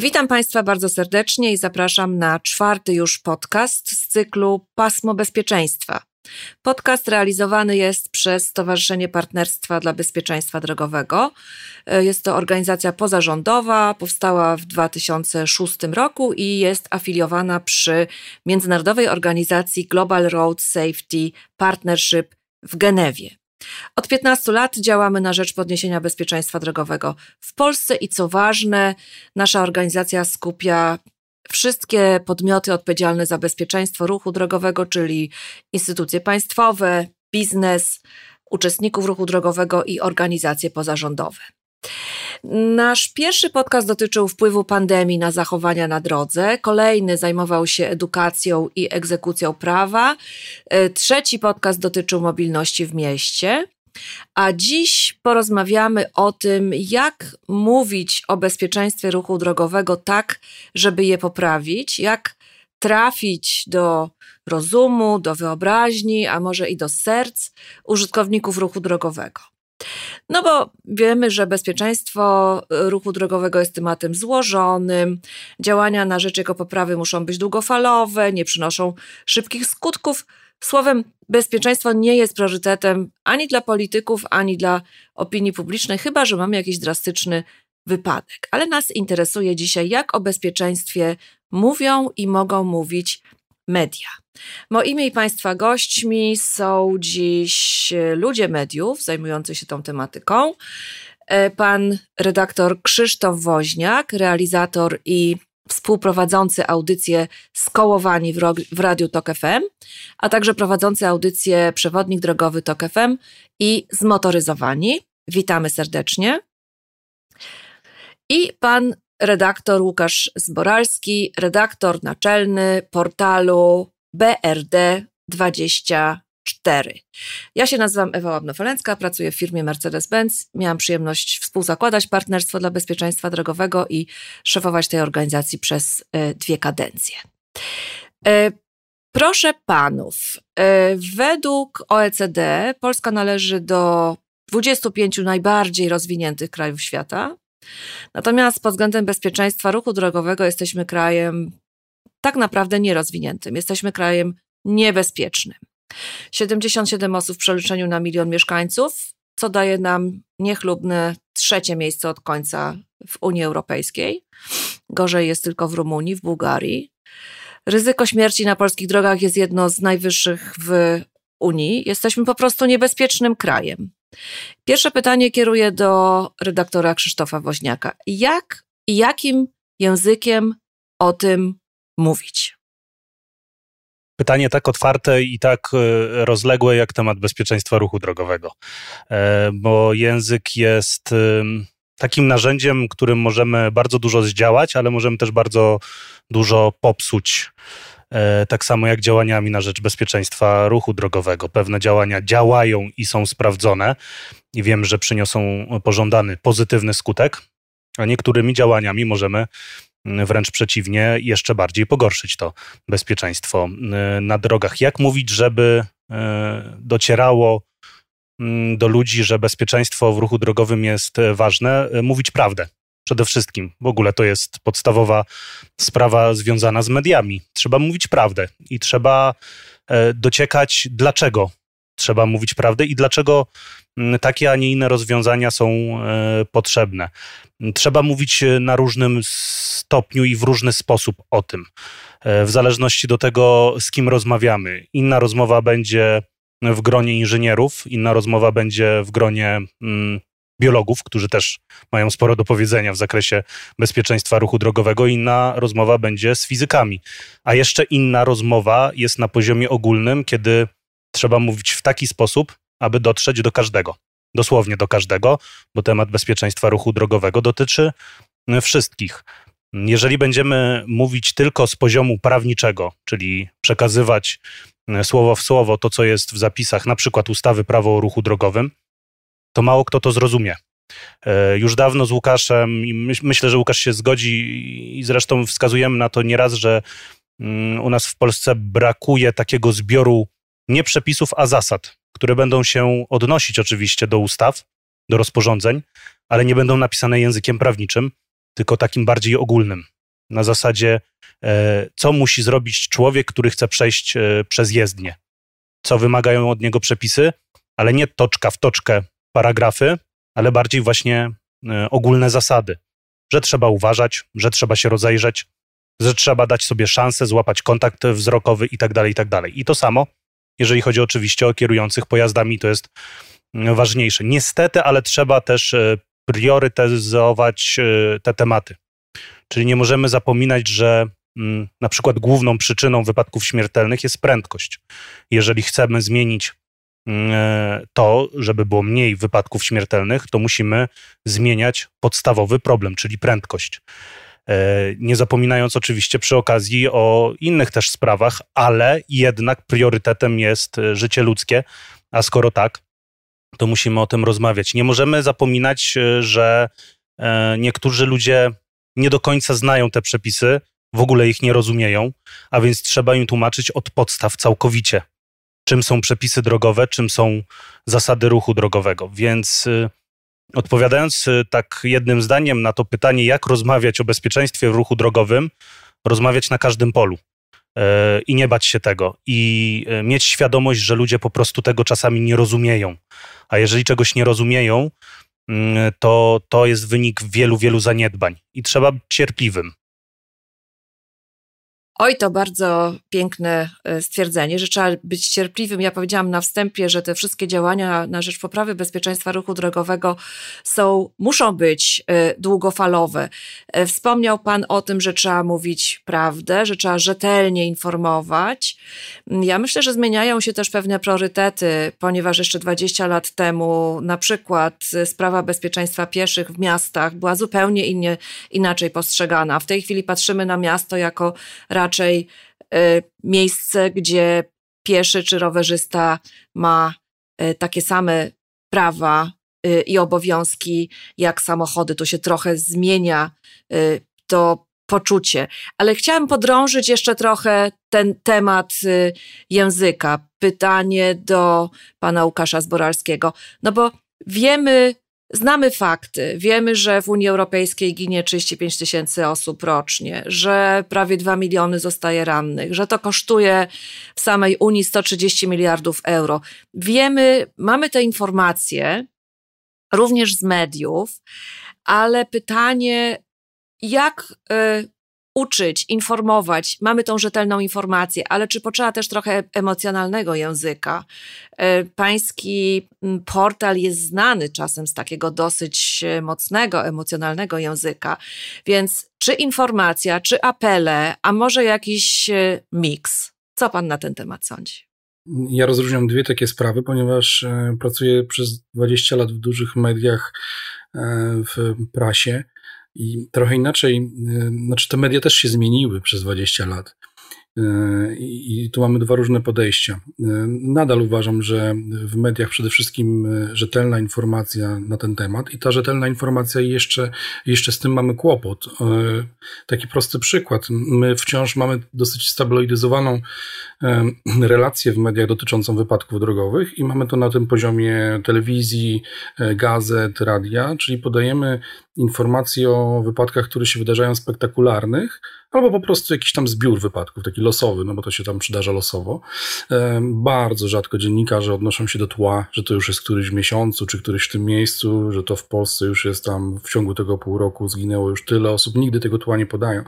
Witam Państwa bardzo serdecznie i zapraszam na czwarty już podcast z cyklu Pasmo Bezpieczeństwa. Podcast realizowany jest przez Stowarzyszenie Partnerstwa dla Bezpieczeństwa Drogowego. Jest to organizacja pozarządowa, powstała w 2006 roku i jest afiliowana przy międzynarodowej organizacji Global Road Safety Partnership w Genewie. Od 15 lat działamy na rzecz podniesienia bezpieczeństwa drogowego w Polsce i co ważne, nasza organizacja skupia wszystkie podmioty odpowiedzialne za bezpieczeństwo ruchu drogowego, czyli instytucje państwowe, biznes, uczestników ruchu drogowego i organizacje pozarządowe. Nasz pierwszy podcast dotyczył wpływu pandemii na zachowania na drodze, kolejny zajmował się edukacją i egzekucją prawa, e, trzeci podcast dotyczył mobilności w mieście. A dziś porozmawiamy o tym, jak mówić o bezpieczeństwie ruchu drogowego tak, żeby je poprawić, jak trafić do rozumu, do wyobraźni, a może i do serc użytkowników ruchu drogowego. No bo wiemy, że bezpieczeństwo ruchu drogowego jest tematem złożonym, działania na rzecz jego poprawy muszą być długofalowe, nie przynoszą szybkich skutków. Słowem, bezpieczeństwo nie jest priorytetem ani dla polityków, ani dla opinii publicznej, chyba że mamy jakiś drastyczny wypadek. Ale nas interesuje dzisiaj, jak o bezpieczeństwie mówią i mogą mówić media. Moimi i Państwa gośćmi są dziś ludzie mediów zajmujący się tą tematyką. E, pan redaktor Krzysztof Woźniak, realizator i współprowadzący audycję Skołowani w, w Radiu Tok FM, a także prowadzący audycję Przewodnik Drogowy Tok FM i Zmotoryzowani. Witamy serdecznie. I pan redaktor Łukasz Zboralski, redaktor naczelny portalu BRD24. Ja się nazywam Ewa Łabnofelęcka, pracuję w firmie Mercedes-Benz. Miałam przyjemność współzakładać Partnerstwo dla Bezpieczeństwa Drogowego i szefować tej organizacji przez e, dwie kadencje. E, proszę panów, e, według OECD Polska należy do 25 najbardziej rozwiniętych krajów świata. Natomiast pod względem bezpieczeństwa ruchu drogowego jesteśmy krajem tak naprawdę nierozwiniętym. Jesteśmy krajem niebezpiecznym. 77 osób w przeliczeniu na milion mieszkańców, co daje nam niechlubne trzecie miejsce od końca w Unii Europejskiej. Gorzej jest tylko w Rumunii, w Bułgarii. Ryzyko śmierci na polskich drogach jest jedno z najwyższych w Unii. Jesteśmy po prostu niebezpiecznym krajem. Pierwsze pytanie kieruję do redaktora Krzysztofa Woźniaka. Jak i jakim językiem o tym mówić? Pytanie tak otwarte i tak e, rozległe jak temat bezpieczeństwa ruchu drogowego, e, bo język jest takim narzędziem, którym możemy bardzo dużo zdziałać, ale możemy też bardzo dużo popsuć. E, tak samo jak działaniami na rzecz bezpieczeństwa ruchu drogowego. Pewne działania działają i są sprawdzone i wiem, że przyniosą pożądany pozytywny skutek, a niektórymi działaniami możemy wręcz przeciwnie, jeszcze bardziej pogorszyć to bezpieczeństwo e, na drogach. Jak mówić, żeby e, docierało mm, do ludzi, że bezpieczeństwo w ruchu drogowym jest ważne? Mówić prawdę przede wszystkim. W ogóle to jest podstawowa sprawa związana z mediami. Trzeba mówić prawdę i trzeba e, dociekać, dlaczego trzeba mówić prawdę i dlaczego mm, takie, a nie inne rozwiązania są e, potrzebne. Trzeba mówić e, na różnym stopniu i w różny sposób o tym, w zależności do tego, z kim rozmawiamy. Inna rozmowa będzie w gronie inżynierów, inna rozmowa będzie w gronie mm, biologów, którzy też mają sporo do powiedzenia w zakresie bezpieczeństwa ruchu drogowego. Inna rozmowa będzie z fizykami. A jeszcze inna rozmowa jest na poziomie ogólnym, kiedy trzeba mówić w taki sposób, aby dotrzeć do każdego. Dosłownie do każdego, bo temat bezpieczeństwa ruchu drogowego dotyczy wszystkich. Jeżeli będziemy mówić tylko z poziomu prawniczego, czyli przekazywać słowo w słowo to, co jest w zapisach, na przykład ustawy prawo o ruchu drogowym, to mało kto to zrozumie. E, już dawno z Łukaszem, i myślę, że Łukasz się zgodzi, i zresztą wskazujemy na to nieraz, że mm, u nas w Polsce brakuje takiego zbioru nie przepisów, a zasad, które będą się odnosić oczywiście do ustaw, do rozporządzeń, ale nie będą napisane językiem prawniczym, tylko takim bardziej ogólnym. Na zasadzie, e, co musi zrobić człowiek, który chce przejść e, przez jezdnię. Co wymagają od niego przepisy, ale nie toczka w toczkę paragrafy, ale bardziej właśnie e, ogólne zasady. Że trzeba uważać, że trzeba się rozejrzeć, że trzeba dać sobie szansę, złapać kontakt wzrokowy i tak dalej, i tak. I to samo, jeżeli chodzi oczywiście o kierujących pojazdami, to jest ważniejsze. Niestety, ale trzeba też priorytetyzować te tematy. Czyli nie możemy zapominać, że mm, na przykład główną przyczyną wypadków śmiertelnych jest prędkość. Jeżeli chcemy zmienić mm, e, to, żeby było mniej wypadków śmiertelnych, to musimy zmieniać podstawowy problem, czyli prędkość. E, nie zapominając oczywiście przy okazji o innych też sprawach, ale jednak priorytetem jest e, życie ludzkie, a skoro tak, to musimy o tym rozmawiać. Nie możemy zapominać, że niektórzy ludzie nie do końca znają te przepisy, w ogóle ich nie rozumieją, a więc trzeba im tłumaczyć od podstaw całkowicie, czym są przepisy drogowe, czym są zasady ruchu drogowego. Więc odpowiadając y, tak jednym zdaniem na to pytanie, jak rozmawiać o bezpieczeństwie w ruchu drogowym, rozmawiać na każdym polu y, i nie bać się tego i mieć świadomość, że ludzie po prostu tego czasami nie rozumieją. A jeżeli czegoś nie rozumieją, Mm, to, to jest wynik wielu, wielu zaniedbań i trzeba być cierpliwym. Oj, to bardzo piękne e, stwierdzenie, że trzeba być cierpliwym. Ja powiedziałam na wstępie, że te wszystkie działania na rzecz poprawy bezpieczeństwa ruchu drogowego są, muszą być e, długofalowe. E, wspomniał Pan o tym, że trzeba mówić prawdę, że trzeba rzetelnie informować. Ja myślę, że zmieniają się też pewne priorytety, ponieważ jeszcze 20 lat temu na przykład sprawa bezpieczeństwa pieszych w miastach była zupełnie inaczej postrzegana. W tej chwili patrzymy na miasto jako raczej raczej e, miejsce, gdzie pieszy czy rowerzysta ma e, takie same prawa e, i obowiązki jak samochody. To się trochę zmienia to poczucie. Ale chciałam podrążyć jeszcze trochę ten temat języka. Pytanie do pana Łukasza Zboralskiego. No bo wiemy, Znamy fakty. Wiemy, że w Unii Europejskiej ginie 35 tysięcy osób rocznie, że prawie 2 miliony zostaje rannych, że to kosztuje w samej Unii 130 miliardów euro. Wiemy, mamy te informacje również z mediów, ale pytanie, jak y, uczyć, informować, mamy tą rzetelną informację, ale czy potrzeba też trochę emocjonalnego języka? E, pański portal jest znany czasem z takiego dosyć e, mocnego, emocjonalnego języka, więc czy informacja, czy apele, a może jakiś e, miks? Co pan na ten temat sądzi? Ja rozróżniam dwie takie sprawy, ponieważ pracuję przez 20 lat w dużych mediach w prasie i trochę inaczej, y, znaczy te media też się zmieniły przez 20 lat. E, I tu mamy dwa różne podejścia. E, nadal uważam, że w mediach przede wszystkim rzetelna informacja na ten temat i ta rzetelna informacja jeszcze, jeszcze z tym mamy kłopot. Taki prosty przykład. My wciąż mamy dosyć stabilizowaną relację w mediach dotyczącą wypadków drogowych i mamy to na tym poziomie telewizji, gazet, radia, czyli podajemy informacje o wypadkach, które się wydarzają spektakularnych, albo po prostu jakiś tam zbiór wypadków, taki losowy, no bo to się tam przydarza losowo. Bardzo rzadko dziennikarze odnoszą się do tła, że to już jest któryś w miesiącu, czy któryś w tym miejscu, że to w Polsce już jest tam w ciągu tego pół roku zginęło już tyle osób. Nigdy tego tła nie podają.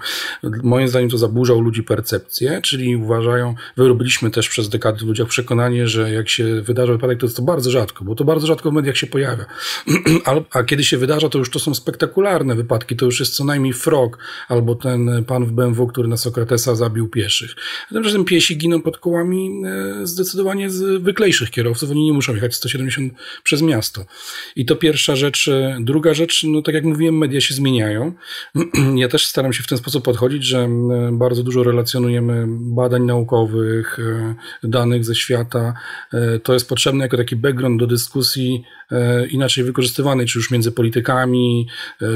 Moim zdaniem to zaburza u ludzi percepcję, czyli uważają, wyrobiliśmy też przez dekady w ludziach przekonanie, że jak się wydarza wypadek, to jest to bardzo rzadko, bo to bardzo rzadko w mediach się pojawia. A kiedy się wydarza, to już to są spektakularne wypadki, to już jest co najmniej frog, albo ten pan w BMW, który na Sokratesa zabił pieszych. Tymczasem piesi giną pod kołami e, zdecydowanie zwyklejszych kierowców. Oni nie muszą jechać 170 przez miasto. I to pierwsza rzecz. E, druga rzecz, no tak jak mówiłem, media się zmieniają. Ja też staram się w ten sposób podchodzić, że bardzo dużo relacjonujemy badań naukowych, e, danych ze świata. To jest potrzebne jako taki background do dyskusji inaczej wykorzystywanej, czy już między politykami,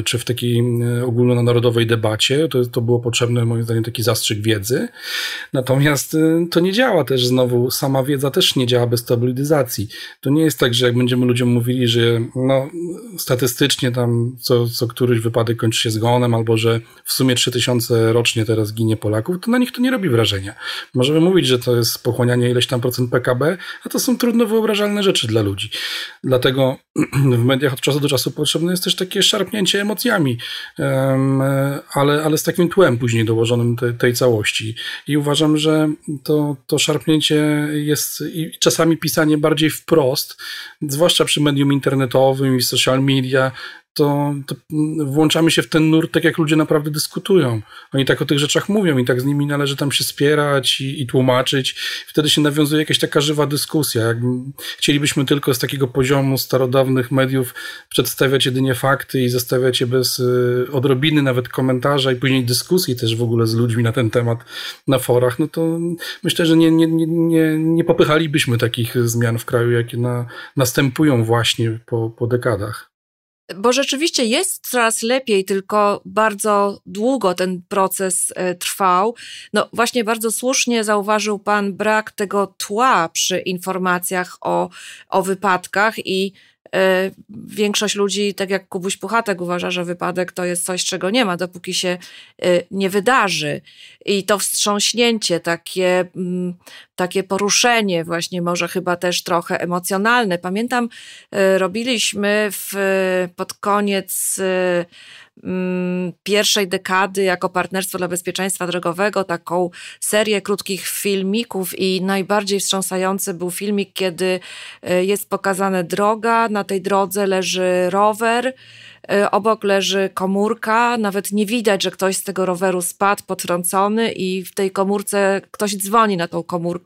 czy w takiej ogólnonarodowej debacie. To, to było potrzebne, moim zdaniem, taki zastrzyk wiedzy. Natomiast to nie działa też znowu, sama wiedza też nie działa bez stabilizacji. To nie jest tak, że jak będziemy ludziom mówili, że no, statystycznie tam co, co któryś wypadek kończy się zgonem, albo że w sumie 3000 rocznie teraz ginie Polaków, to na nich to nie robi wrażenia. Możemy mówić, że to jest pochłanianie ileś tam procent PKB, a to są trudno wyobrażalne rzeczy dla ludzi. Dlatego w mediach od czasu do czasu potrzebne jest też takie szarpnięcie emocjami, ale, ale z takim tłem później dołożonym te, tej całości. I uważam, że to, to szarpnięcie jest i czasami pisanie bardziej wprost, zwłaszcza przy medium internetowym i social media, to, to, włączamy się w ten nurt, tak jak ludzie naprawdę dyskutują. Oni tak o tych rzeczach mówią i tak z nimi należy tam się spierać i, i tłumaczyć. Wtedy się nawiązuje jakaś taka żywa dyskusja. Jak chcielibyśmy tylko z takiego poziomu starodawnych mediów przedstawiać jedynie fakty i zostawiać je bez y, odrobiny nawet komentarza i później dyskusji też w ogóle z ludźmi na ten temat na forach, no to myślę, że nie, nie, nie, nie, popychalibyśmy takich zmian w kraju, jakie na, następują właśnie po, po dekadach. Bo rzeczywiście jest coraz lepiej, tylko bardzo długo ten proces e, trwał. No właśnie bardzo słusznie zauważył Pan brak tego tła przy informacjach o, o wypadkach i E, większość ludzi, tak jak Kubuś Puchatek, uważa, że wypadek to jest coś, czego nie ma, dopóki się e, nie wydarzy. I to wstrząśnięcie, takie, mm, takie poruszenie, właśnie może chyba też trochę emocjonalne. Pamiętam, e, robiliśmy w, pod koniec Mm, pierwszej dekady jako Partnerstwo dla Bezpieczeństwa Drogowego taką serię krótkich filmików i najbardziej wstrząsający był filmik, kiedy e, jest pokazana droga, na tej drodze leży rower, E, obok leży komórka, nawet nie widać, że ktoś z tego roweru spadł, potrącony i w tej komórce ktoś dzwoni na tą komórkę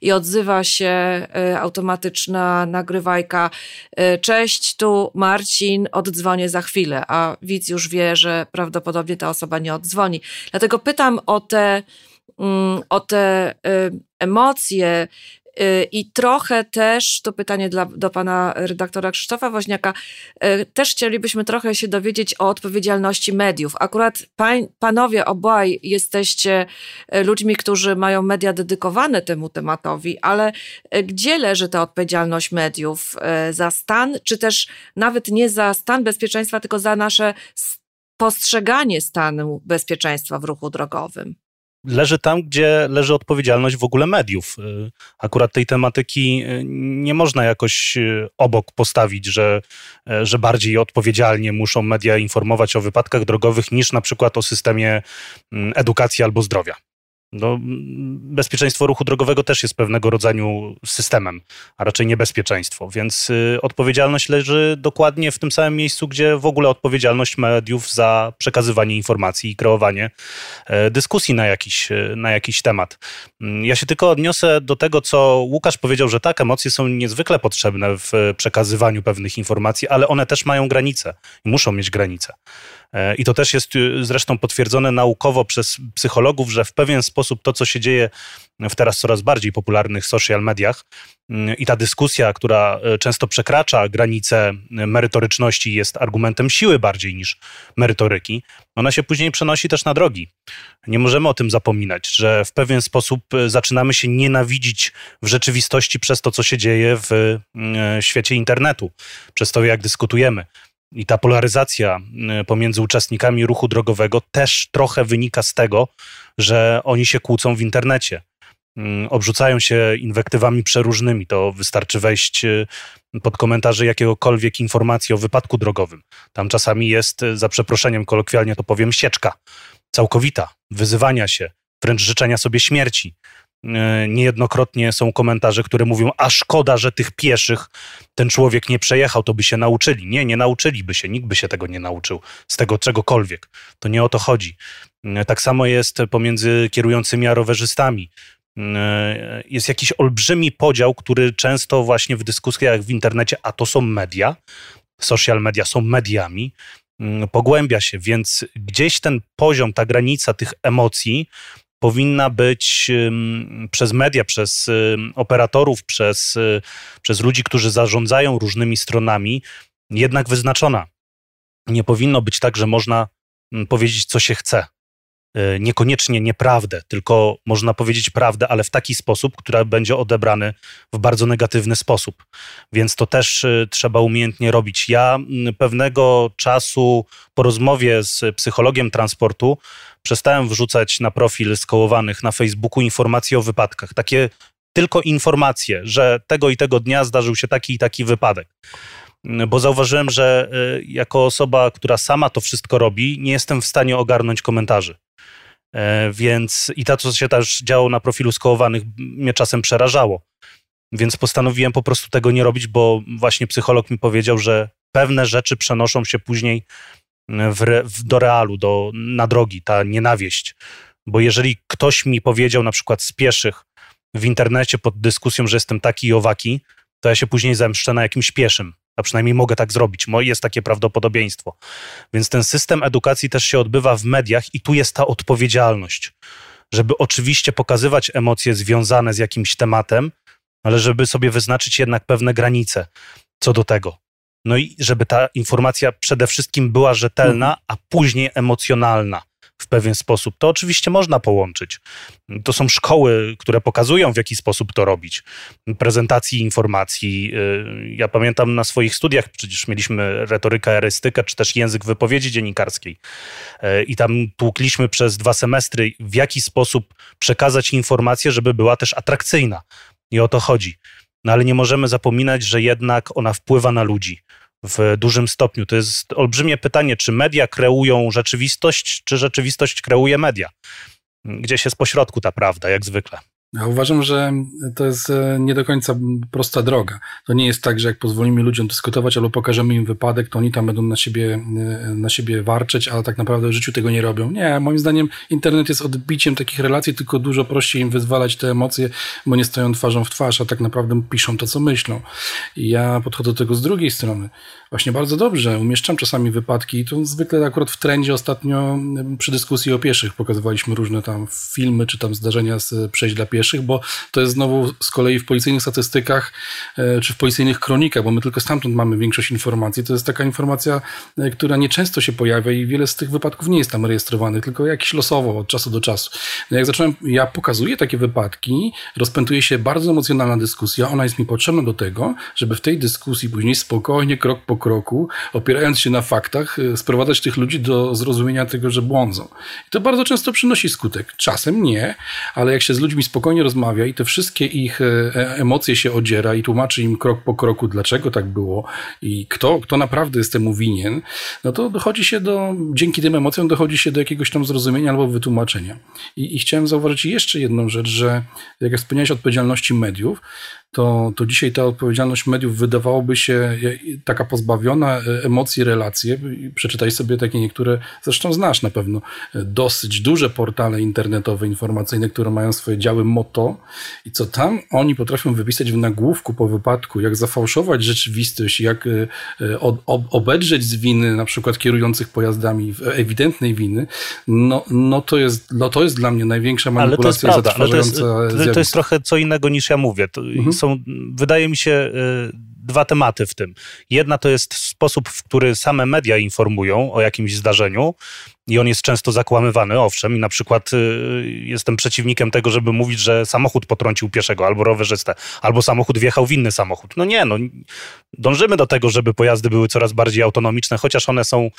i odzywa się e, automatyczna nagrywajka. E, cześć, tu Marcin, oddzwonię za chwilę, a widz już wie, że prawdopodobnie ta osoba nie oddzwoni. Dlatego pytam o te mm, o te emocje, Y, I trochę też, to pytanie dla, do pana redaktora Krzysztofa Woźniaka, y, też chcielibyśmy trochę się dowiedzieć o odpowiedzialności mediów. Akurat pań, panowie obaj jesteście y, ludźmi, którzy mają media dedykowane temu tematowi, ale gdzie leży ta odpowiedzialność mediów? Za stan, czy też nawet nie za stan bezpieczeństwa, tylko za nasze postrzeganie stanu bezpieczeństwa w ruchu drogowym? Leży tam, gdzie leży odpowiedzialność w ogóle mediów. Y, akurat tej tematyki y, nie można jakoś y, obok postawić, że, że bardziej odpowiedzialnie muszą media informować o wypadkach drogowych niż na przykład o systemie mm, edukacji albo zdrowia. No, bezpieczeństwo ruchu drogowego też jest pewnego rodzaju systemem, a raczej niebezpieczeństwo, więc y, odpowiedzialność leży dokładnie w tym samym miejscu, gdzie w ogóle odpowiedzialność mediów za przekazywanie informacji i kreowanie y, dyskusji na jakiś, y, na jakiś temat. Mm, ja się tylko odniosę do tego, co Łukasz powiedział, że tak, emocje są niezwykle potrzebne w przekazywaniu pewnych informacji, ale one też mają granice i muszą mieć granice. E, I to też jest y, zresztą potwierdzone naukowo przez psychologów, że w pewien sposób to, co się dzieje w teraz coraz bardziej popularnych social mediach mm, i ta dyskusja, która e, często przekracza granice merytoryczności, jest argumentem siły bardziej niż merytoryki, ona się później przenosi też na drogi. Nie możemy o tym zapominać, że w pewien sposób e, zaczynamy się nienawidzić w rzeczywistości przez to, co się dzieje w mm, świecie internetu, przez to, jak dyskutujemy. I ta polaryzacja y, pomiędzy uczestnikami ruchu drogowego też trochę wynika z tego, że oni się kłócą w internecie. Y, obrzucają się inwektywami przeróżnymi. To wystarczy wejść y, pod komentarze jakiegokolwiek informacji o wypadku drogowym. Tam czasami jest, za przeproszeniem kolokwialnie to powiem, sieczka całkowita, wyzywania się, wręcz życzenia sobie śmierci. E, niejednokrotnie są komentarze, które mówią, a szkoda, że tych pieszych ten człowiek nie przejechał, to by się nauczyli. Nie, nie nauczyliby się, nikt by się tego nie nauczył, z tego czegokolwiek. To nie o to chodzi. E, tak samo jest pomiędzy kierującymi a rowerzystami. E, jest jakiś olbrzymi podział, który często właśnie w dyskusjach w internecie, a to są media, social media są mediami, mm, pogłębia się, więc gdzieś ten poziom, ta granica tych emocji powinna być przez media, przez operatorów, przez, y, przez ludzi, którzy zarządzają różnymi stronami, jednak wyznaczona. nie powinno być tak, że można powiedzieć, co się chce. Y, niekoniecznie nieprawdę, tylko można powiedzieć prawdę, ale w taki sposób, który będzie odebrany w bardzo negatywny sposób. Więc to też y, trzeba umiejętnie robić. Ja pewnego czasu po rozmowie z psychologiem transportu przestałem wrzucać na profil skołowanych na Facebooku informacje o wypadkach. Takie tylko informacje, że tego i tego dnia zdarzył się taki i taki wypadek bo zauważyłem, że y, jako osoba, która sama to wszystko robi, nie jestem w stanie ogarnąć komentarzy. E, więc i to, co się też działo na profilu skołowanych, mnie czasem przerażało. Więc postanowiłem po prostu tego nie robić, bo właśnie psycholog mi powiedział, że pewne rzeczy przenoszą się później w, w, do realu, do, na drogi, ta nienawiść. Bo jeżeli ktoś mi powiedział na przykład z pieszych w internecie pod dyskusją, że jestem taki i owaki, to ja się później zemszczę na jakimś pieszym a przynajmniej mogę tak zrobić. Jest takie prawdopodobieństwo. Więc ten system edukacji też się odbywa w mediach i tu jest ta odpowiedzialność, żeby oczywiście pokazywać emocje związane z jakimś tematem, ale żeby sobie wyznaczyć jednak pewne granice co do tego. No i żeby ta informacja przede wszystkim była rzetelna, a później emocjonalna w pewien sposób. To oczywiście można połączyć. To są szkoły, które pokazują, w jaki sposób to robić. Prezentacji informacji. Y, ja pamiętam na swoich studiach, przecież mieliśmy retorykę, erystykę, czy też język wypowiedzi dziennikarskiej. Y, I tam tłukliśmy przez dwa semestry, w jaki sposób przekazać informację, żeby była też atrakcyjna. I o to chodzi. No ale nie możemy zapominać, że jednak ona wpływa na ludzi w dużym stopniu. To jest olbrzymie pytanie, czy media kreują rzeczywistość, czy rzeczywistość kreuje media? Gdzieś jest pośrodku ta prawda, jak zwykle. Ja uważam, że to jest e, nie do końca prosta droga. To nie jest tak, że jak pozwolimy ludziom dyskutować albo pokażemy im wypadek, to oni tam będą na siebie, e, na siebie warczeć, ale tak naprawdę w życiu tego nie robią. Nie, moim zdaniem internet jest odbiciem takich relacji, tylko dużo prościej im wyzwalać te emocje, bo nie stoją twarzą w twarz, a tak naprawdę piszą to, co myślą. I ja podchodzę do tego z drugiej strony. Właśnie bardzo dobrze. Umieszczam czasami wypadki. To zwykle akurat w trendzie ostatnio przy dyskusji o pieszych pokazywaliśmy różne tam filmy, czy tam zdarzenia z przejść dla pieszych pieszych, bo to jest znowu z kolei w policyjnych statystykach e, czy w policyjnych kronikach, bo my tylko stamtąd mamy większość informacji. To jest taka informacja, e, która nieczęsto się pojawia i wiele z tych wypadków nie jest tam rejestrowanych, tylko jakieś losowo od czasu do czasu. No jak zacząłem, ja pokazuję takie wypadki, rozpętuje się bardzo emocjonalna dyskusja, ona jest mi potrzebna do tego, żeby w tej dyskusji później spokojnie, krok po kroku, opierając się na faktach, e, sprowadzać tych ludzi do zrozumienia tego, że błądzą. I to bardzo często przynosi skutek. Czasem nie, ale jak się z ludźmi spokojnie spokojnie rozmawia i te wszystkie ich e, e, emocje się odziera i tłumaczy im krok po kroku, dlaczego tak było i kto, kto naprawdę jest temu winien, no to dochodzi się do, dzięki tym emocjom dochodzi się do jakiegoś tam zrozumienia albo wytłumaczenia. I, i chciałem zauważyć jeszcze jedną rzecz, że jak wspomniałeś o odpowiedzialności mediów, to, to dzisiaj ta odpowiedzialność mediów wydawałoby się taka pozbawiona e, emocji relacje. Przeczytaj sobie takie niektóre, zresztą znasz na pewno, e, dosyć duże portale internetowe, informacyjne, które mają swoje działy motto. I co tam? Oni potrafią wypisać w nagłówku po wypadku, jak zafałszować rzeczywistość, jak e, od, ob, obedrzeć z winy na przykład kierujących pojazdami, ewidentnej winy, no, no, to, jest, no to jest dla mnie największa manipulacja ale to jest prawda, ale to jest, to jest trochę co innego niż ja mówię. To, mhm są, wydaje mi się, y, dwa tematy w tym. Jedna to jest sposób, w który same media informują o jakimś zdarzeniu, i on jest często zakłamywany, owszem, i na przykład y, jestem przeciwnikiem tego, żeby mówić, że samochód potrącił pieszego albo rowerzystę, albo samochód wjechał w inny samochód. No nie, no dążymy do tego, żeby pojazdy były coraz bardziej autonomiczne, chociaż one są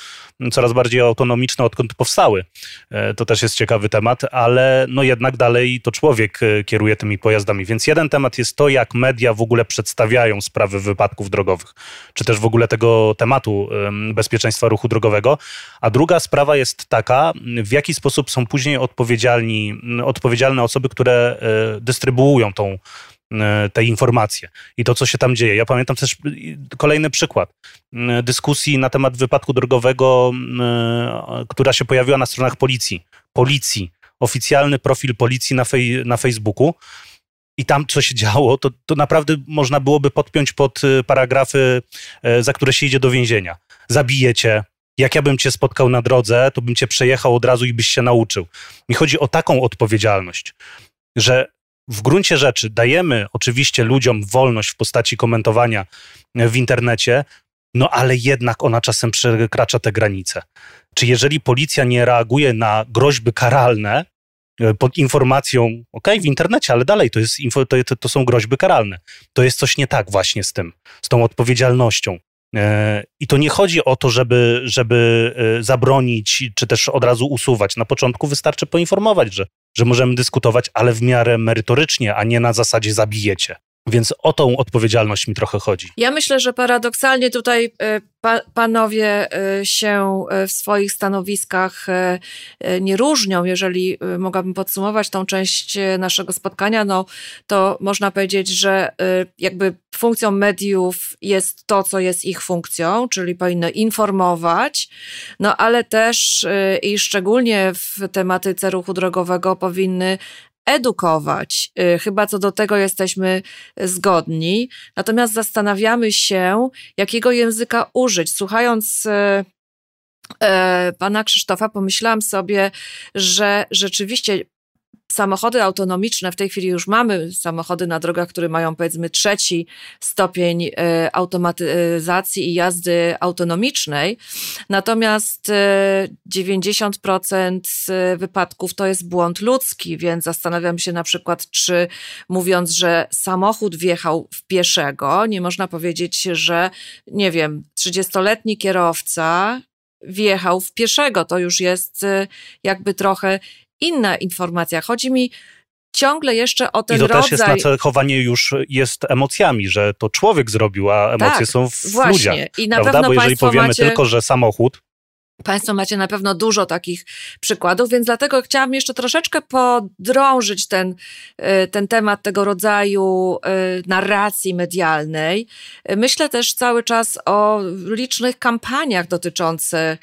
coraz bardziej autonomiczne, odkąd powstały. E, to też jest ciekawy temat, ale no jednak dalej to człowiek e, kieruje tymi pojazdami. Więc jeden temat jest to, jak media w ogóle przedstawiają sprawy wypadków drogowych, czy też w ogóle tego tematu bezpieczeństwa ruchu drogowego, a druga sprawa jest taka, w jaki sposób są później odpowiedzialni, odpowiedzialne osoby, które e, dystrybuują tą, e, te informacje i to, co się tam dzieje. Ja pamiętam też kolejny przykład dyskusji na temat wypadku drogowego, która się pojawiła na stronach policji. Policji, oficjalny profil policji na, fej, na Facebooku. I tam, co się działo, to, to naprawdę można byłoby podpiąć pod e, paragrafy, za które się idzie do więzienia. Zabijecie, jak ja bym cię spotkał na drodze, to bym cię przejechał od razu i byś się nauczył. Mi chodzi o taką odpowiedzialność, że w gruncie rzeczy dajemy oczywiście ludziom wolność w postaci komentowania w internecie, no ale jednak ona czasem przekracza te granice. Czy jeżeli policja nie reaguje na groźby karalne, e, pod informacją, ok, w internecie, ale dalej to, jest to, to, są groźby karalne. To jest coś nie tak właśnie z tym, z tą odpowiedzialnością. E, I to nie chodzi o to, żeby, żeby e, zabronić, czy też od razu usuwać. Na początku wystarczy poinformować, że, że możemy dyskutować, ale w miarę merytorycznie, a nie na zasadzie zabijecie. Więc o tą odpowiedzialność mi trochę chodzi. Ja myślę, że paradoksalnie tutaj e, pa, panowie e, się e, w swoich stanowiskach nie różnią. Jeżeli mogłabym podsumować tą część naszego spotkania, no to można powiedzieć, że jakby funkcją mediów jest to, co jest ich funkcją, czyli powinny informować, no ale też i szczególnie w tematyce ruchu drogowego powinny edukować. Y, chyba co do tego jesteśmy zgodni. Natomiast zastanawiamy się, jakiego języka użyć. Słuchając y, y, pana Krzysztofa, pomyślałam sobie, że rzeczywiście samochody autonomiczne, w tej chwili już mamy samochody na drogach, które mają powiedzmy trzeci stopień e, automatyzacji i jazdy autonomicznej, natomiast 90% e, wypadków to jest błąd ludzki, więc zastanawiam się na przykład, czy mówiąc, że samochód wjechał w pieszego, nie można powiedzieć, że nie wiem, 30-letni kierowca wjechał w pieszego. To już jest e, jakby trochę inna informacja. Chodzi mi ciągle jeszcze o ten rodzaj... I to rodzaj... też jest nacechowanie już jest emocjami, że to człowiek zrobił, a emocje tak, są w właśnie. ludziach. I na prawda? pewno Bo jeżeli powiemy macie... tylko, że samochód, Państwo macie na pewno dużo takich przykładów, więc dlatego chciałam jeszcze troszeczkę podrążyć ten, y, ten temat tego rodzaju y, narracji medialnej. Myślę też cały czas o licznych kampaniach dotyczących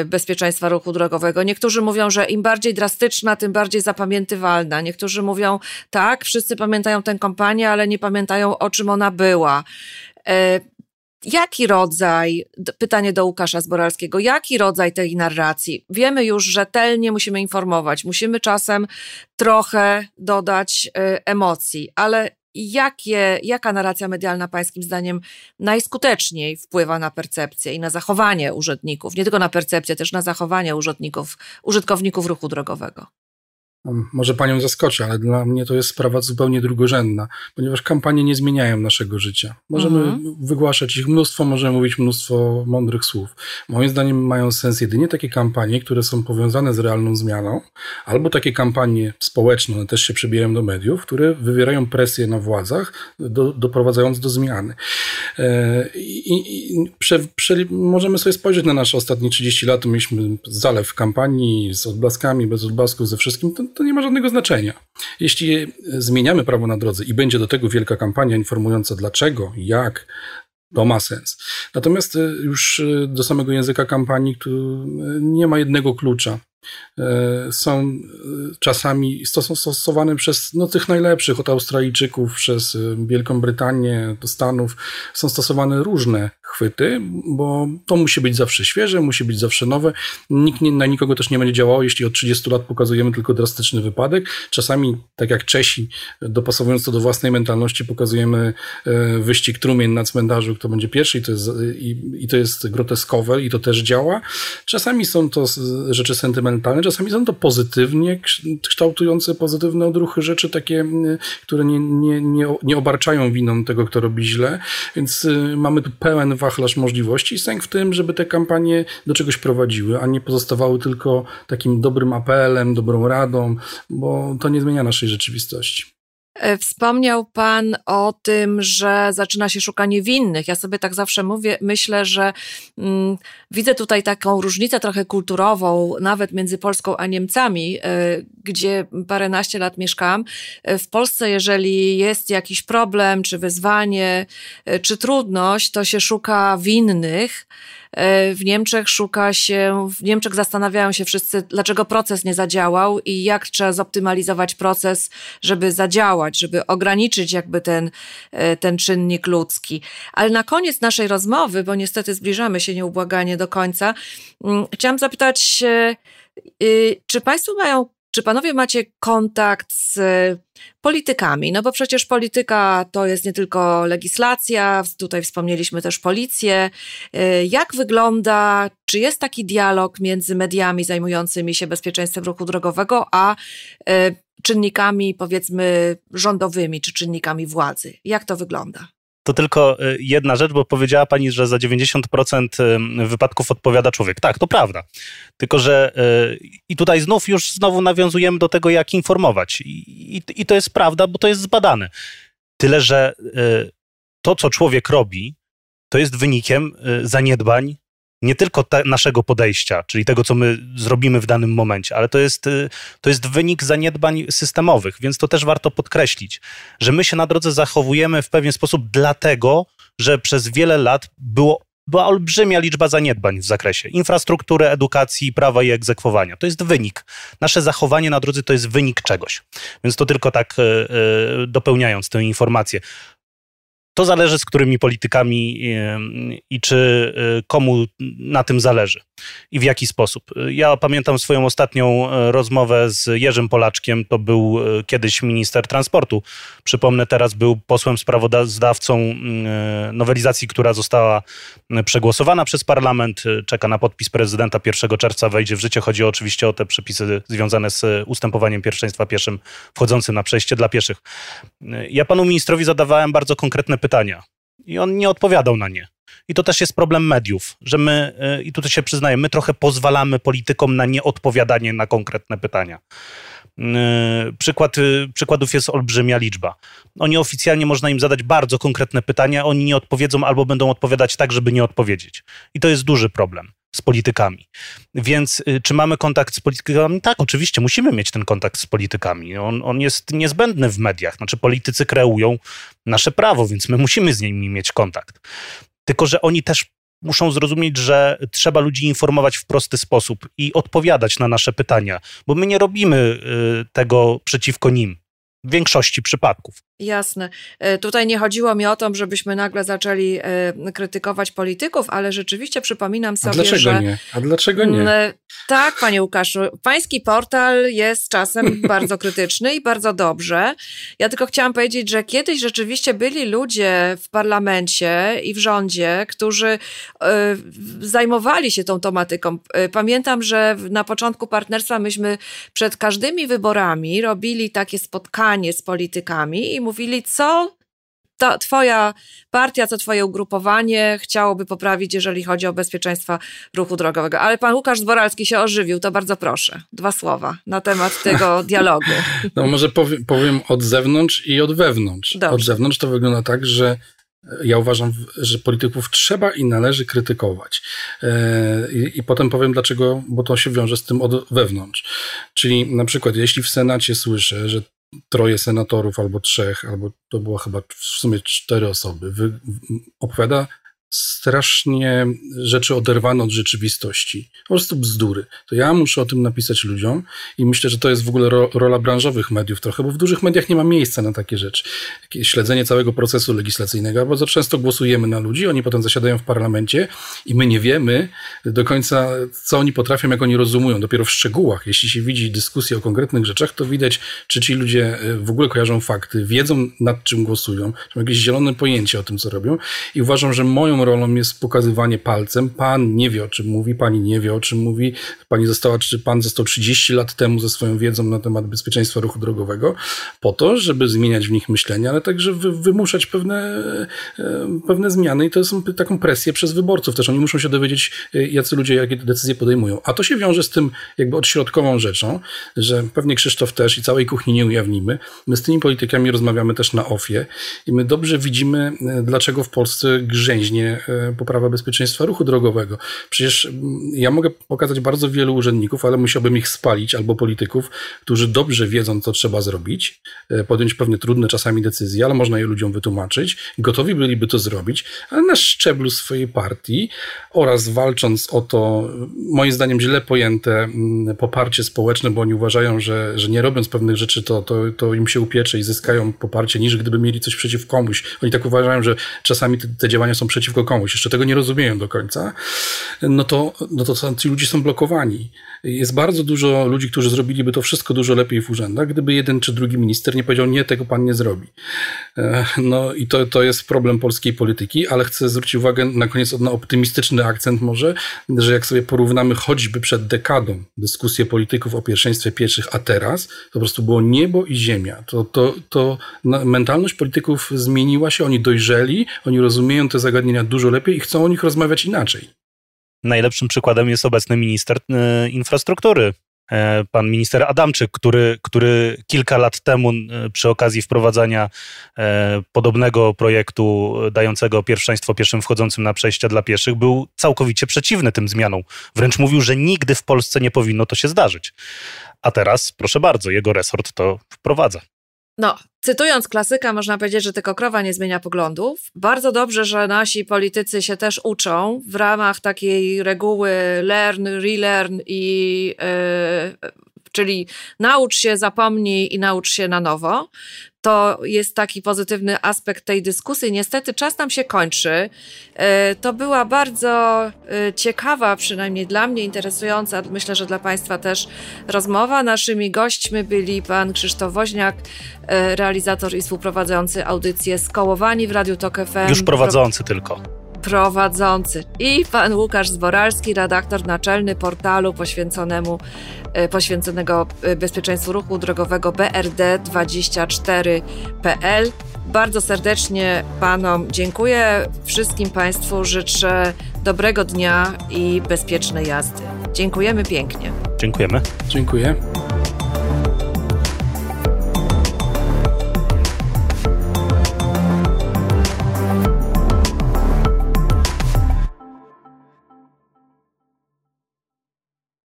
y, bezpieczeństwa ruchu drogowego. Niektórzy mówią, że im bardziej drastyczna, tym bardziej zapamiętywalna. Niektórzy mówią, tak, wszyscy pamiętają tę kampanię, ale nie pamiętają, o czym ona była. Jaki rodzaj, pytanie do Łukasza Zboralskiego, jaki rodzaj tej narracji? Wiemy już rzetelnie, musimy informować, musimy czasem trochę dodać y, emocji, ale jakie, jaka narracja medialna Pańskim zdaniem najskuteczniej wpływa na percepcję i na zachowanie urzędników? Nie tylko na percepcję, też na zachowanie urzędników, użytkowników ruchu drogowego. Może panią zaskoczę, ale dla mnie to jest sprawa zupełnie drugorzędna, ponieważ kampanie nie zmieniają naszego życia. Możemy mhm. wygłaszać ich mnóstwo, możemy mówić mnóstwo mądrych słów. Moim zdaniem mają sens jedynie takie kampanie, które są powiązane z realną zmianą, albo takie kampanie społeczne, one też się przebijają do mediów, które wywierają presję na władzach, do, doprowadzając do zmiany. E, I, i prze, prze, możemy sobie spojrzeć na nasze ostatnie 30 lat, mieliśmy zalew kampanii z odblaskami, bez odblasków, ze wszystkim. To, nie ma żadnego znaczenia. Jeśli zmieniamy prawo na drodze i będzie do tego wielka kampania informująca dlaczego, jak, to ma sens. Natomiast e, już e, do samego języka kampanii tu e, nie ma jednego klucza. E, są e, czasami stosowane przez no, tych najlepszych, od Australijczyków, przez e, Wielką Brytanię do Stanów. Są stosowane różne chwyty, bo to musi być zawsze świeże, musi być zawsze nowe. Nikt nie, na nikogo też nie będzie działało, jeśli od 30 lat pokazujemy tylko drastyczny wypadek. Czasami, tak jak Czesi, dopasowując to do własnej mentalności, pokazujemy wyścig trumien na cmentarzu, kto będzie pierwszy i to jest, i, i to jest groteskowe i to też działa. Czasami są to rzeczy sentymentalne, mentalne. Czasami są to pozytywnie kształtujące pozytywne odruchy rzeczy, takie, które nie, nie, nie, nie obarczają winą tego, kto robi źle. Więc y, mamy tu pełen wachlarz możliwości i sęk w tym, żeby te kampanie do czegoś prowadziły, a nie pozostawały tylko takim dobrym apelem, dobrą radą, bo to nie zmienia naszej rzeczywistości. E, wspomniał Pan o tym, że zaczyna się szukanie winnych. Ja sobie tak zawsze mówię, myślę, że mm, widzę tutaj taką różnicę trochę kulturową, nawet między Polską a Niemcami, y, gdzie paręnaście lat mieszkam. E, w Polsce, jeżeli jest jakiś problem, czy wyzwanie, y, czy trudność, to się szuka winnych. E, w Niemczech szuka się, w Niemczech zastanawiają się wszyscy, dlaczego proces nie zadziałał i jak trzeba zoptymalizować proces, żeby zadziałać, żeby ograniczyć jakby ten, e, ten czynnik ludzki. Ale na koniec naszej rozmowy, bo niestety zbliżamy się nieubłaganie do końca, mm, chciałam zapytać, y, czy Państwo mają czy panowie macie kontakt z politykami? No bo przecież polityka to jest nie tylko legislacja, tutaj wspomnieliśmy też policję. Y, jak wygląda, czy jest taki dialog między mediami zajmującymi się bezpieczeństwem ruchu drogowego, a y, czynnikami powiedzmy rządowymi czy czynnikami władzy? Jak to wygląda? To tylko y, jedna rzecz, bo powiedziała pani, że za 90% wypadków odpowiada człowiek. Tak, to prawda. Tylko, że i tutaj znów już znowu nawiązujemy do tego, jak informować. I, i to jest prawda, bo to jest zbadane. Tyle, że to, co człowiek robi, to jest wynikiem zaniedbań nie tylko te, naszego podejścia, czyli tego, co my zrobimy w danym momencie, ale to jest, y, to jest wynik zaniedbań systemowych, więc to też warto podkreślić, że my się na drodze zachowujemy w pewien sposób dlatego, że przez wiele lat było była olbrzymia liczba zaniedbań w zakresie infrastruktury, edukacji, prawa i egzekwowania. To jest wynik. Nasze zachowanie na drodze to jest wynik czegoś. Więc to tylko tak yy, dopełniając tę informację. To zależy z którymi politykami i czy y, komu na tym zależy i w jaki sposób. Ja pamiętam swoją ostatnią e, rozmowę z Jerzym Polaczkiem, to był e, kiedyś minister transportu. Przypomnę, teraz był posłem sprawozdawcą e, nowelizacji, która została przegłosowana przez parlament. Czeka na podpis prezydenta 1 czerwca, wejdzie w życie. Chodzi oczywiście o te przepisy związane z ustępowaniem pierwszeństwa pieszym wchodzącym na przejście dla pieszych. Ja panu ministrowi zadawałem bardzo konkretne pytania i on nie odpowiadał na nie. I to też jest problem mediów, że my, y, i tutaj się przyznaję, my trochę pozwalamy politykom na nieodpowiadanie na konkretne pytania. Y, przykład, y, przykładów jest olbrzymia liczba. Oni oficjalnie można im zadać bardzo konkretne pytania, oni nie odpowiedzą albo będą odpowiadać tak, żeby nie odpowiedzieć. I to jest duży problem z politykami. Więc czy mamy kontakt z politykami? Tak, oczywiście musimy mieć ten kontakt z politykami. On, on jest niezbędny w mediach. Znaczy, politycy kreują nasze prawo, więc my musimy z nimi mieć kontakt. Tylko, że oni też muszą zrozumieć, że trzeba ludzi informować w prosty sposób i odpowiadać na nasze pytania, bo my nie robimy y, tego przeciwko nim w większości przypadków. Jasne. E, tutaj nie chodziło mi o to, żebyśmy nagle zaczęli e, krytykować polityków, ale rzeczywiście przypominam sobie, A dlaczego że... nie? A dlaczego nie? Tak, panie Łukaszu. Pański portal jest czasem bardzo krytyczny i bardzo dobrze. Ja tylko chciałam powiedzieć, że kiedyś rzeczywiście byli ludzie w parlamencie i w rządzie, którzy e, zajmowali się tą tematyką. Pamiętam, że na początku partnerstwa myśmy przed każdymi wyborami robili takie spotkanie z politykami i mówili, co ta twoja partia, co twoje ugrupowanie chciałoby poprawić, jeżeli chodzi o bezpieczeństwo ruchu drogowego. Ale pan Łukasz Zboralski się ożywił, to bardzo proszę. Dwa słowa na temat tego dialogu. No może powiem, powiem od zewnątrz i od wewnątrz. Dobrze. Od zewnątrz to wygląda tak, że ja uważam, że polityków trzeba i należy krytykować. E, I, I, potem powiem dlaczego, bo to się wiąże z tym od wewnątrz. Czyli na przykład, jeśli w Senacie słyszę, że troje senatorów albo trzech, albo to było chyba w sumie cztery osoby, wy, opowiada strasznie rzeczy oderwane od rzeczywistości. Po prostu bzdury. To ja muszę o tym napisać ludziom i myślę, że to jest w ogóle ro, rola branżowych mediów trochę, bo w dużych mediach nie ma miejsca na takie rzeczy. Śledzenie całego procesu legislacyjnego, bardzo często głosujemy na ludzi, oni potem zasiadają w parlamencie i my nie wiemy do końca, co oni potrafią, jak oni rozumują. Dopiero w szczegółach, jeśli się widzi dyskusję o konkretnych rzeczach, to widać, czy ci ludzie e, w ogóle kojarzą fakty, wiedzą nad czym głosują, mają jakieś zielone pojęcie o tym, co robią i uważam, że moją rolą jest pokazywanie palcem. Pan nie wie, o czym mówi, pani nie wie, o czym mówi. Pani została, czy pan został 30 lat temu ze swoją wiedzą na temat bezpieczeństwa ruchu drogowego, po to, żeby zmieniać w nich myślenie, ale także wymuszać pewne, e, pewne zmiany i to są taką presję przez wyborców też. Oni muszą się dowiedzieć, e, jacy ludzie jakie decyzje podejmują. A to się wiąże z tym jakby odśrodkową rzeczą, że pewnie Krzysztof też i całej kuchni nie ujawnimy. My z tymi politykami rozmawiamy też na ofie i my dobrze widzimy, e, dlaczego w Polsce grzęźnie E, poprawa bezpieczeństwa ruchu drogowego. Przecież ja mogę pokazać bardzo wielu urzędników, ale musiałbym ich spalić, albo polityków, którzy dobrze wiedzą, co trzeba zrobić, e, podjąć pewne trudne czasami decyzje, ale można je ludziom wytłumaczyć, gotowi byliby to zrobić, ale na szczeblu swojej partii oraz walcząc o to, moim zdaniem źle pojęte poparcie społeczne, bo oni uważają, że, że nie robiąc pewnych rzeczy, to, to, to im się upiecze i zyskają poparcie, niż gdyby mieli coś przeciw komuś. Oni tak uważają, że czasami te, te działania są przeciw przeciwko komuś, jeszcze tego nie rozumieją do końca, no to, no to ci ludzie są blokowani. Jest bardzo dużo ludzi, którzy zrobiliby to wszystko dużo lepiej w urzędach, gdyby jeden czy drugi minister nie powiedział, nie, tego pan nie zrobi. E, no i to, to jest problem polskiej polityki, ale chcę zwrócić uwagę na koniec na optymistyczny akcent może, że jak sobie porównamy choćby przed dekadą dyskusję polityków o pierwszeństwie pieszych, a teraz, to po prostu było niebo i ziemia. To, to, to mentalność polityków zmieniła się, oni dojrzeli, oni rozumieją te zagadnienia dużo lepiej i chcą o nich rozmawiać inaczej. Najlepszym przykładem jest obecny minister e, infrastruktury, e, pan minister Adamczyk, który, który kilka lat temu e, przy okazji wprowadzania podobnego projektu dającego pierwszeństwo pieszym wchodzącym na przejścia dla pieszych był całkowicie przeciwny tym zmianom. Wręcz mówił, że nigdy w Polsce nie powinno to się zdarzyć. A teraz, proszę bardzo, jego resort to wprowadza. No, cytując klasyka, można powiedzieć, że tylko krowa nie zmienia poglądów. Bardzo dobrze, że nasi politycy się też uczą w ramach takiej reguły learn, relearn i yy, czyli naucz się, zapomnij i naucz się na nowo to jest taki pozytywny aspekt tej dyskusji. Niestety czas nam się kończy. E, to była bardzo e, ciekawa, przynajmniej dla mnie interesująca, myślę, że dla Państwa też rozmowa. Naszymi gośćmi byli pan Krzysztof Woźniak, e, realizator i współprowadzący audycję Skołowani w Radiu Tok FM. Już prowadzący tylko prowadzący i pan Łukasz Zboralski, redaktor naczelny portalu poświęconemu, e, poświęconego e, bezpieczeństwu ruchu drogowego brd24.pl. Bardzo serdecznie panom dziękuję. Wszystkim państwu życzę dobrego dnia i bezpiecznej jazdy. Dziękujemy pięknie. Dziękujemy. Dziękuję.